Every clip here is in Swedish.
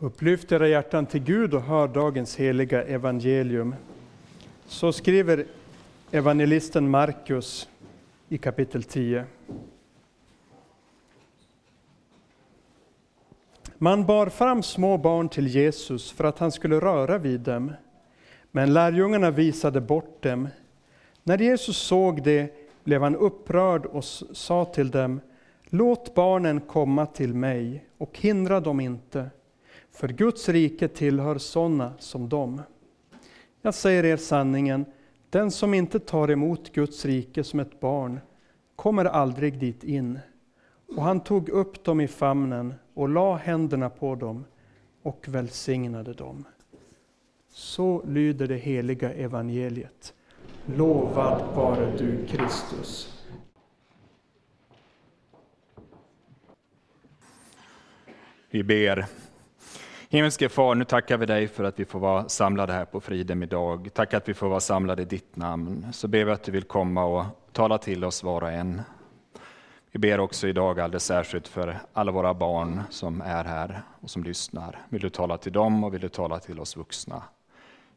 Upplyft era hjärtan till Gud och hör dagens heliga evangelium. Så skriver evangelisten Markus i kapitel 10. Man bar fram små barn till Jesus för att han skulle röra vid dem. Men lärjungarna visade bort dem. När Jesus såg det blev han upprörd och sa till dem, låt barnen komma till mig och hindra dem inte för Guds rike tillhör sådana som dem. Jag säger er sanningen, den som inte tar emot Guds rike som ett barn kommer aldrig dit in. Och han tog upp dem i famnen och la händerna på dem och välsignade dem. Så lyder det heliga evangeliet. Lovad vare du, Kristus. Vi ber. Himmelske Far, nu tackar vi dig för att vi får vara samlade här på Fridhem idag. Tack att vi får vara samlade i ditt namn. Så ber vi att du vill komma och tala till oss var och en. Vi ber också idag alldeles särskilt för alla våra barn som är här och som lyssnar. Vill du tala till dem och vill du tala till oss vuxna.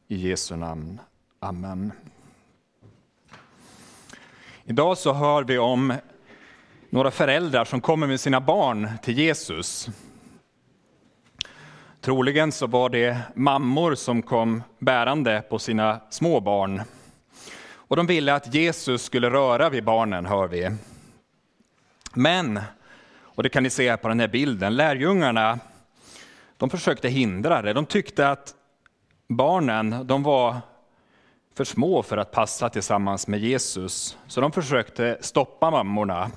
I Jesu namn. Amen. Idag så hör vi om några föräldrar som kommer med sina barn till Jesus. Troligen så var det mammor som kom bärande på sina små barn. Och de ville att Jesus skulle röra vid barnen, hör vi. Men, och det kan ni se här på den här bilden, lärjungarna de försökte hindra det. De tyckte att barnen de var för små för att passa tillsammans med Jesus, så de försökte stoppa mammorna.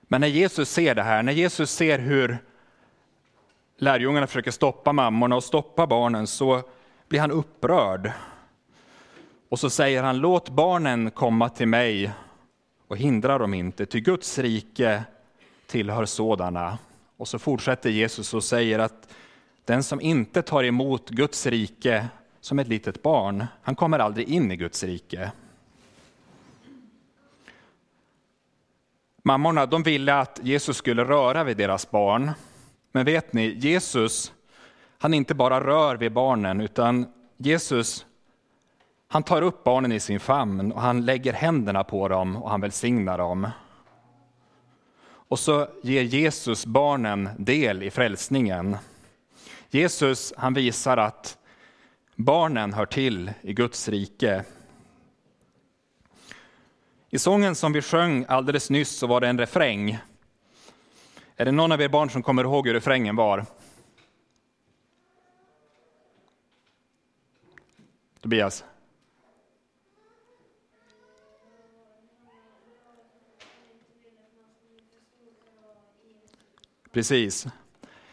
Men när Jesus ser det här, när Jesus ser hur lärjungarna försöker stoppa mammorna och stoppa barnen så blir han upprörd. Och så säger han, låt barnen komma till mig och hindra dem inte, ty Guds rike tillhör sådana. Och så fortsätter Jesus och säger att den som inte tar emot Guds rike som ett litet barn, han kommer aldrig in i Guds rike. Mammorna de ville att Jesus skulle röra vid deras barn. Men vet ni, Jesus, han inte bara rör vid barnen, utan Jesus, han tar upp barnen i sin famn och han lägger händerna på dem och han välsignar dem. Och så ger Jesus barnen del i frälsningen. Jesus, han visar att barnen hör till i Guds rike. I sången som vi sjöng alldeles nyss så var det en refräng är det någon av er barn som kommer ihåg hur refrängen var? Tobias? Precis.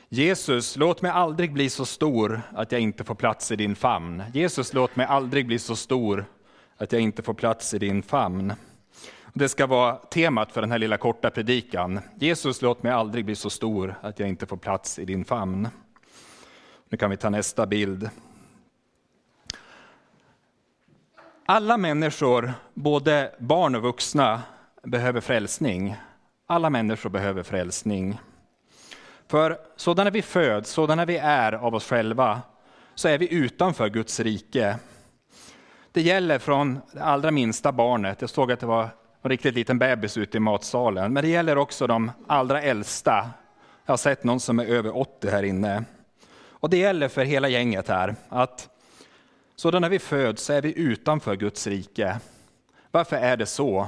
Jesus, låt mig aldrig bli så stor att jag inte får plats i din famn. Jesus, låt mig aldrig bli så stor att jag inte får plats i din famn. Det ska vara temat för den här lilla korta predikan. Jesus, låt mig aldrig bli så stor att jag inte får plats i din famn. Nu kan vi ta nästa bild. Alla människor, både barn och vuxna, behöver frälsning. Alla människor behöver frälsning. För sådana vi föds, sådana vi är av oss själva, så är vi utanför Guds rike. Det gäller från det allra minsta barnet. Jag såg att det var en riktigt liten bebis ute i matsalen. Men det gäller också de allra äldsta. Jag har sett någon som är över 80 här inne. Och det gäller för hela gänget här att så när vi föds så är vi utanför Guds rike. Varför är det så?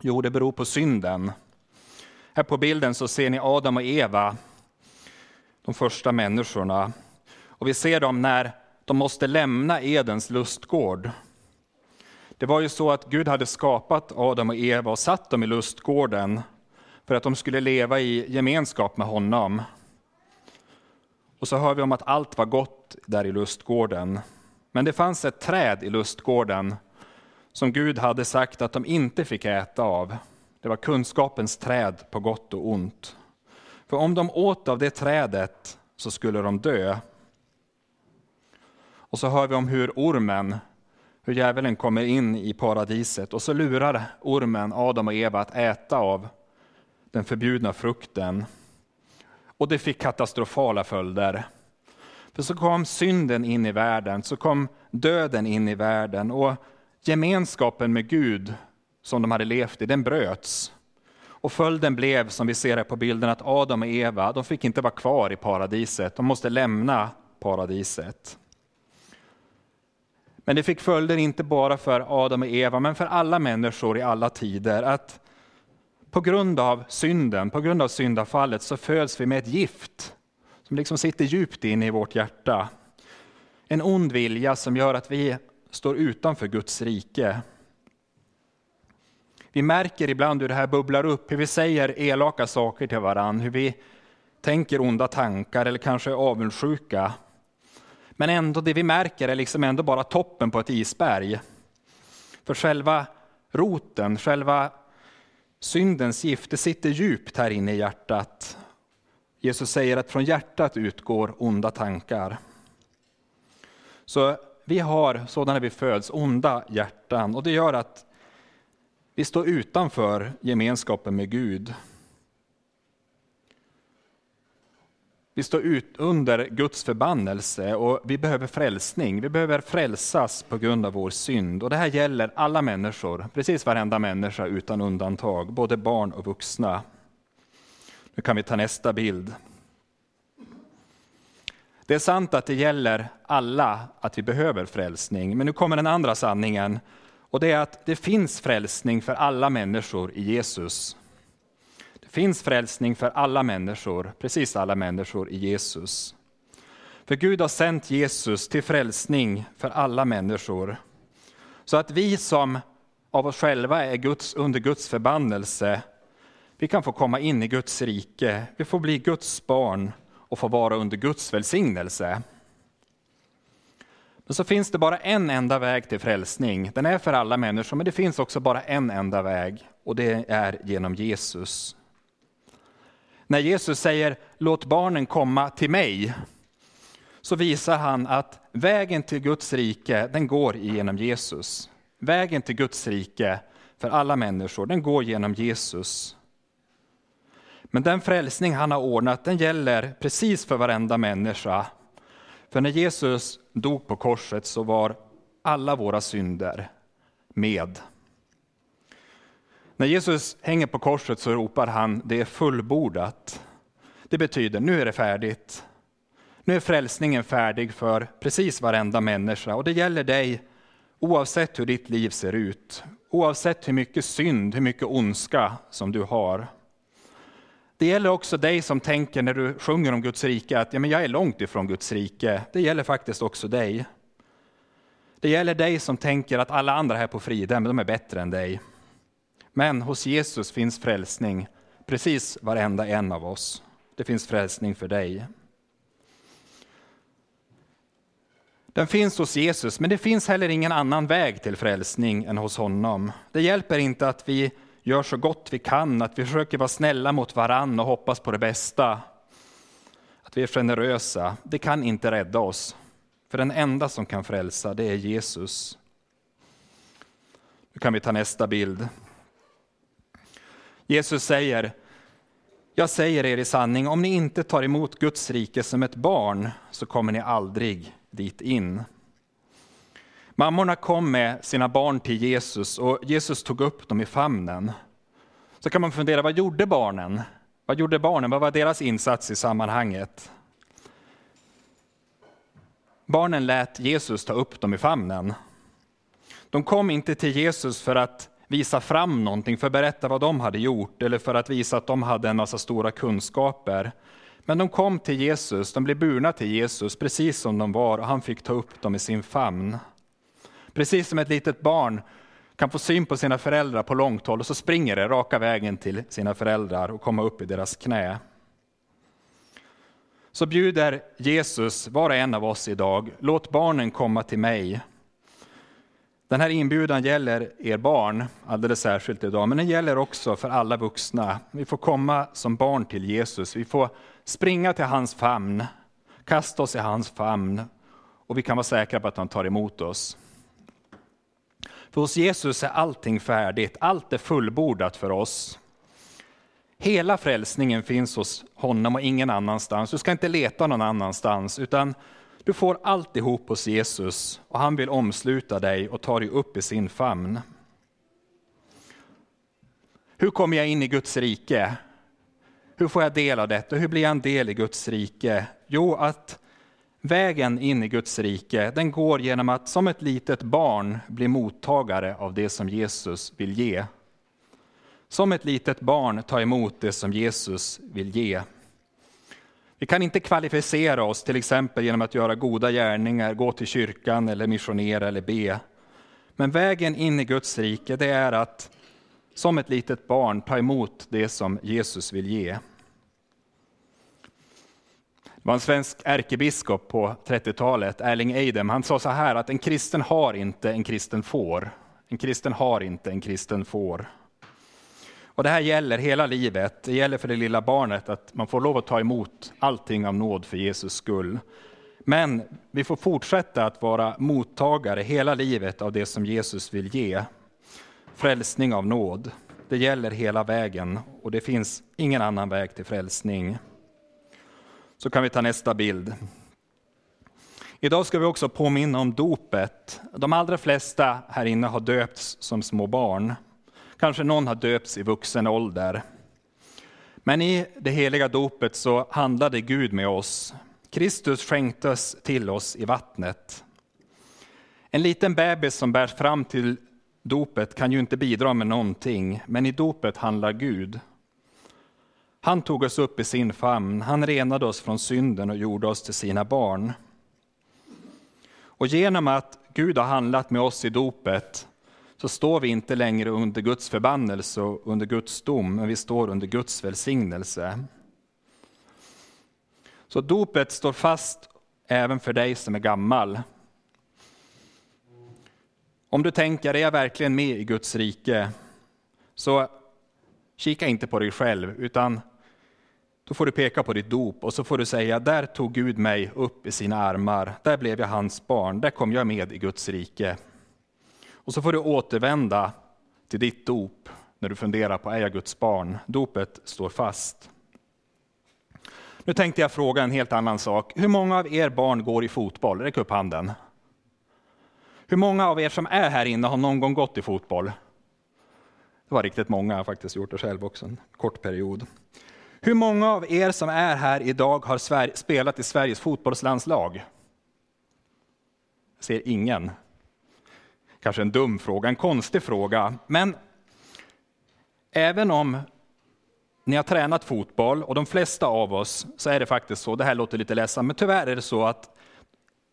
Jo, det beror på synden. Här på bilden så ser ni Adam och Eva, de första människorna. Och vi ser dem när de måste lämna Edens lustgård det var ju så att Gud hade skapat Adam och Eva och satt dem i lustgården för att de skulle leva i gemenskap med honom. Och så hör vi om att allt var gott där i lustgården. Men det fanns ett träd i lustgården som Gud hade sagt att de inte fick äta av. Det var kunskapens träd på gott och ont. För om de åt av det trädet så skulle de dö. Och så hör vi om hur ormen hur djävulen kommer in i paradiset och så lurar ormen Adam och Eva att äta av den förbjudna frukten. Och det fick katastrofala följder. För så kom synden in i världen, så kom döden in i världen och gemenskapen med Gud som de hade levt i, den bröts. Och följden blev, som vi ser här på bilden, att Adam och Eva, de fick inte vara kvar i paradiset, de måste lämna paradiset. Men det fick följder inte bara för Adam och Eva, men för alla människor i alla tider. Att på grund av synden, på grund av syndafallet, så föds vi med ett gift som liksom sitter djupt inne i vårt hjärta. En ond vilja som gör att vi står utanför Guds rike. Vi märker ibland hur det här bubblar upp, hur vi säger elaka saker till varandra, hur vi tänker onda tankar eller kanske är avundsjuka. Men ändå, det vi märker är liksom ändå bara toppen på ett isberg. För själva roten, själva syndens gift, det sitter djupt här inne i hjärtat. Jesus säger att från hjärtat utgår onda tankar. Så vi har sådana vi föds, onda hjärtan, och det gör att vi står utanför gemenskapen med Gud. Vi står ut under Guds förbannelse och vi behöver frälsning. Vi behöver frälsas på grund av vår synd. Och det här gäller alla människor, precis varenda människa utan undantag, både barn och vuxna. Nu kan vi ta nästa bild. Det är sant att det gäller alla att vi behöver frälsning, men nu kommer den andra sanningen. Och det är att det finns frälsning för alla människor i Jesus. Det finns frälsning för alla människor, precis alla människor i Jesus. För Gud har sänt Jesus till frälsning för alla människor. Så att vi som av oss själva är Guds, under Guds förbannelse, vi kan få komma in i Guds rike, vi får bli Guds barn och få vara under Guds välsignelse. Men så finns det bara en enda väg till frälsning. Den är för alla människor, men det finns också bara en enda väg och det är genom Jesus. När Jesus säger låt barnen komma till mig, så visar han att vägen till Guds rike, den går genom Jesus. Vägen till Guds rike för alla människor, den går genom Jesus. Men den frälsning han har ordnat, den gäller precis för varenda människa. För när Jesus dog på korset så var alla våra synder med. När Jesus hänger på korset så ropar han, det är fullbordat. Det betyder, nu är det färdigt. Nu är frälsningen färdig för precis varenda människa och det gäller dig oavsett hur ditt liv ser ut. Oavsett hur mycket synd, hur mycket ondska som du har. Det gäller också dig som tänker när du sjunger om Guds rike att ja, men jag är långt ifrån Guds rike. Det gäller faktiskt också dig. Det gäller dig som tänker att alla andra här på Fridhem, de är bättre än dig. Men hos Jesus finns frälsning, precis varenda en av oss. Det finns frälsning för dig. Den finns hos Jesus, men det finns heller ingen annan väg till frälsning än hos honom. Det hjälper inte att vi gör så gott vi kan, att vi försöker vara snälla mot varann och hoppas på det bästa. Att vi är generösa, det kan inte rädda oss. För den enda som kan frälsa, det är Jesus. Nu kan vi ta nästa bild. Jesus säger, jag säger er i sanning, om ni inte tar emot Guds rike som ett barn så kommer ni aldrig dit in. Mammorna kom med sina barn till Jesus och Jesus tog upp dem i famnen. Så kan man fundera, vad gjorde barnen? Vad gjorde barnen? Vad var deras insats i sammanhanget? Barnen lät Jesus ta upp dem i famnen. De kom inte till Jesus för att visa fram någonting, för att berätta vad de hade gjort eller för att visa att de hade en massa stora kunskaper. Men de kom till Jesus, de blev burna till Jesus precis som de var och han fick ta upp dem i sin famn. Precis som ett litet barn kan få syn på sina föräldrar på långt håll och så springer det raka vägen till sina föräldrar och kommer upp i deras knä. Så bjuder Jesus var och en av oss idag, låt barnen komma till mig. Den här inbjudan gäller er barn alldeles särskilt idag, men den gäller också för alla vuxna. Vi får komma som barn till Jesus, vi får springa till hans famn, kasta oss i hans famn och vi kan vara säkra på att han tar emot oss. För hos Jesus är allting färdigt, allt är fullbordat för oss. Hela frälsningen finns hos honom och ingen annanstans. Du ska inte leta någon annanstans, utan du får alltihop hos Jesus och han vill omsluta dig och ta dig upp i sin famn. Hur kommer jag in i Guds rike? Hur får jag del av detta? Hur blir jag en del i Guds rike? Jo, att vägen in i Guds rike, den går genom att som ett litet barn bli mottagare av det som Jesus vill ge. Som ett litet barn ta emot det som Jesus vill ge. Vi kan inte kvalificera oss till exempel genom att göra goda gärningar, gå till kyrkan eller missionera eller be. Men vägen in i Guds rike det är att som ett litet barn ta emot det som Jesus vill ge. Det var en svensk ärkebiskop på 30-talet, Erling Eidem, han sa så här att en kristen har inte, en kristen får. En kristen har inte, en kristen får. Och det här gäller hela livet. Det gäller för det lilla barnet att man får lov att ta emot allting av nåd för Jesus skull. Men vi får fortsätta att vara mottagare hela livet av det som Jesus vill ge. Frälsning av nåd. Det gäller hela vägen och det finns ingen annan väg till frälsning. Så kan vi ta nästa bild. Idag ska vi också påminna om dopet. De allra flesta här inne har döpts som små barn. Kanske någon har döpts i vuxen ålder. Men i det heliga dopet så handlade Gud med oss. Kristus skänktes till oss i vattnet. En liten bebis som bärs fram till dopet kan ju inte bidra med någonting, men i dopet handlar Gud. Han tog oss upp i sin famn, han renade oss från synden och gjorde oss till sina barn. Och genom att Gud har handlat med oss i dopet så står vi inte längre under Guds förbannelse och under Guds dom, men vi står under Guds välsignelse. Så dopet står fast även för dig som är gammal. Om du tänker, är jag verkligen med i Guds rike? Så kika inte på dig själv, utan då får du peka på ditt dop och så får du säga, där tog Gud mig upp i sina armar, där blev jag hans barn, där kom jag med i Guds rike. Och så får du återvända till ditt dop när du funderar på, är jag Guds barn? Dopet står fast. Nu tänkte jag fråga en helt annan sak. Hur många av er barn går i fotboll? Räck upp handen. Hur många av er som är här inne har någon gång gått i fotboll? Det var riktigt många, jag har faktiskt gjort det själv också, en kort period. Hur många av er som är här idag har spelat i Sveriges fotbollslandslag? Jag ser ingen. Kanske en dum fråga, en konstig fråga. Men även om ni har tränat fotboll, och de flesta av oss, så är det faktiskt så, det här låter lite ledsamt, men tyvärr är det så att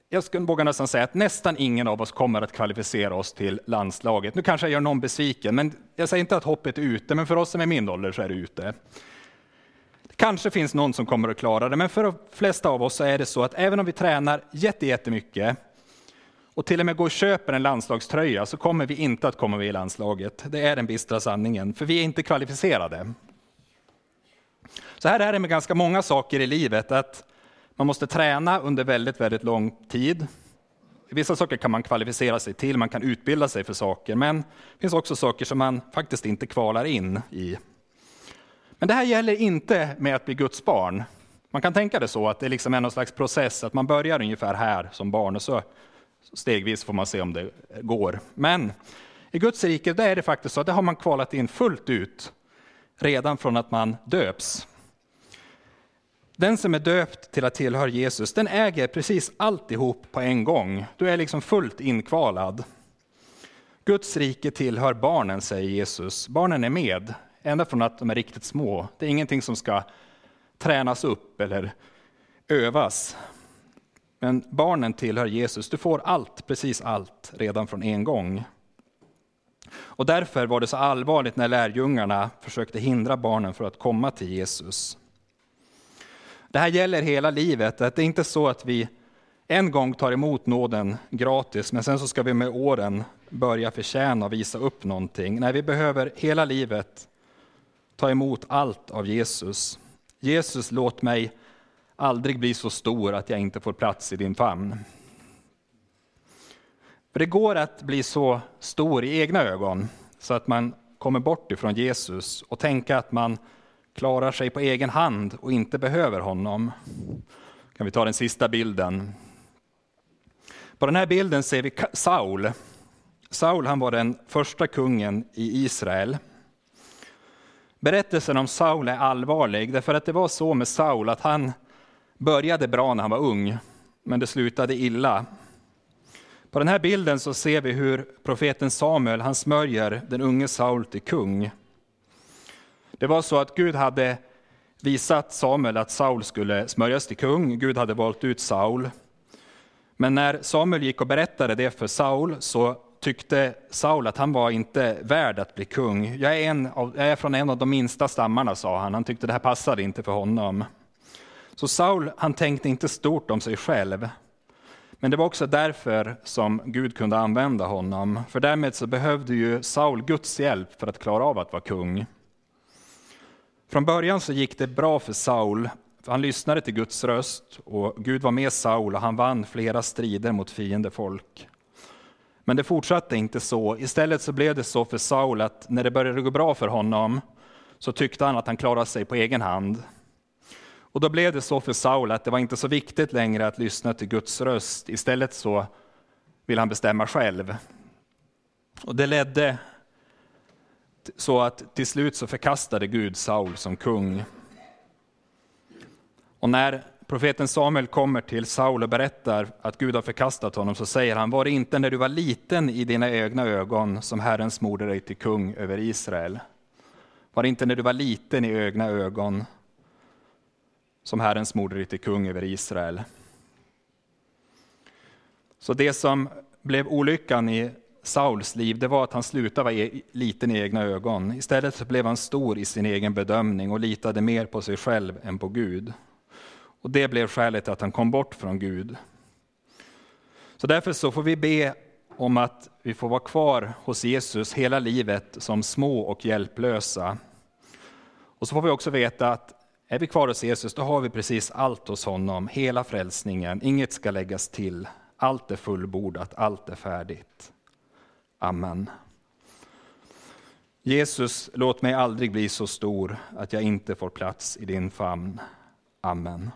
jag skulle våga nästan säga att nästan ingen av oss kommer att kvalificera oss till landslaget. Nu kanske jag gör någon besviken, men jag säger inte att hoppet är ute, men för oss som är min ålder så är det ute. Det kanske finns någon som kommer att klara det, men för de flesta av oss så är det så att även om vi tränar jättemycket och till och med går och köper en landslagströja så kommer vi inte att komma med i landslaget. Det är den bistra sanningen, för vi är inte kvalificerade. Så här är det med ganska många saker i livet, att man måste träna under väldigt, väldigt lång tid. Vissa saker kan man kvalificera sig till, man kan utbilda sig för saker, men det finns också saker som man faktiskt inte kvalar in i. Men det här gäller inte med att bli Guds barn. Man kan tänka det så, att det liksom är någon slags process, att man börjar ungefär här som barn och så stegvis får man se om det går. Men i Guds rike är det faktiskt så att det har man kvalat in fullt ut redan från att man döps. Den som är döpt till att tillhöra Jesus, den äger precis alltihop på en gång. Du är liksom fullt inkvalad. Guds rike tillhör barnen, säger Jesus. Barnen är med, ända från att de är riktigt små. Det är ingenting som ska tränas upp eller övas. Men barnen tillhör Jesus. Du får allt, precis allt, redan från en gång. Och därför var det så allvarligt när lärjungarna försökte hindra barnen från att komma till Jesus. Det här gäller hela livet, att det är inte så att vi en gång tar emot nåden gratis, men sen så ska vi med åren börja förtjäna och visa upp någonting. Nej, vi behöver hela livet ta emot allt av Jesus. Jesus, låt mig aldrig bli så stor att jag inte får plats i din famn. För det går att bli så stor i egna ögon så att man kommer bort ifrån Jesus och tänka att man klarar sig på egen hand och inte behöver honom. Kan vi ta den sista bilden. På den här bilden ser vi Saul. Saul han var den första kungen i Israel. Berättelsen om Saul är allvarlig, därför att det var så med Saul att han började bra när han var ung, men det slutade illa. På den här bilden så ser vi hur profeten Samuel han smörjer den unge Saul till kung. Det var så att Gud hade visat Samuel att Saul skulle smörjas till kung. Gud hade valt ut Saul. Men när Samuel gick och berättade det för Saul så tyckte Saul att han var inte värd att bli kung. Jag är, en av, jag är från en av de minsta stammarna, sa han. Han tyckte det här passade inte för honom. Så Saul han tänkte inte stort om sig själv. Men det var också därför som Gud kunde använda honom. För därmed så behövde ju Saul Guds hjälp för att klara av att vara kung. Från början så gick det bra för Saul. För han lyssnade till Guds röst och Gud var med Saul och han vann flera strider mot fiendefolk. Men det fortsatte inte så. Istället så blev det så för Saul att när det började gå bra för honom så tyckte han att han klarade sig på egen hand. Och då blev det så för Saul att det var inte så viktigt längre att lyssna till Guds röst. Istället så vill han bestämma själv. Och det ledde så att till slut så förkastade Gud Saul som kung. Och när profeten Samuel kommer till Saul och berättar att Gud har förkastat honom så säger han, var det inte när du var liten i dina egna ögon som Herren smorde dig till kung över Israel? Var det inte när du var liten i egna ögon som Herren smorde till kung över Israel? Så det som blev olyckan i Sauls liv, det var att han slutade vara e- liten i egna ögon. Istället blev han stor i sin egen bedömning och litade mer på sig själv än på Gud. Och det blev skälet till att han kom bort från Gud. Så därför så får vi be om att vi får vara kvar hos Jesus hela livet som små och hjälplösa. Och så får vi också veta att är vi kvar hos Jesus, då har vi precis allt hos honom, hela frälsningen. Inget ska läggas till. Allt är fullbordat, allt är färdigt. Amen. Jesus, låt mig aldrig bli så stor att jag inte får plats i din famn. Amen.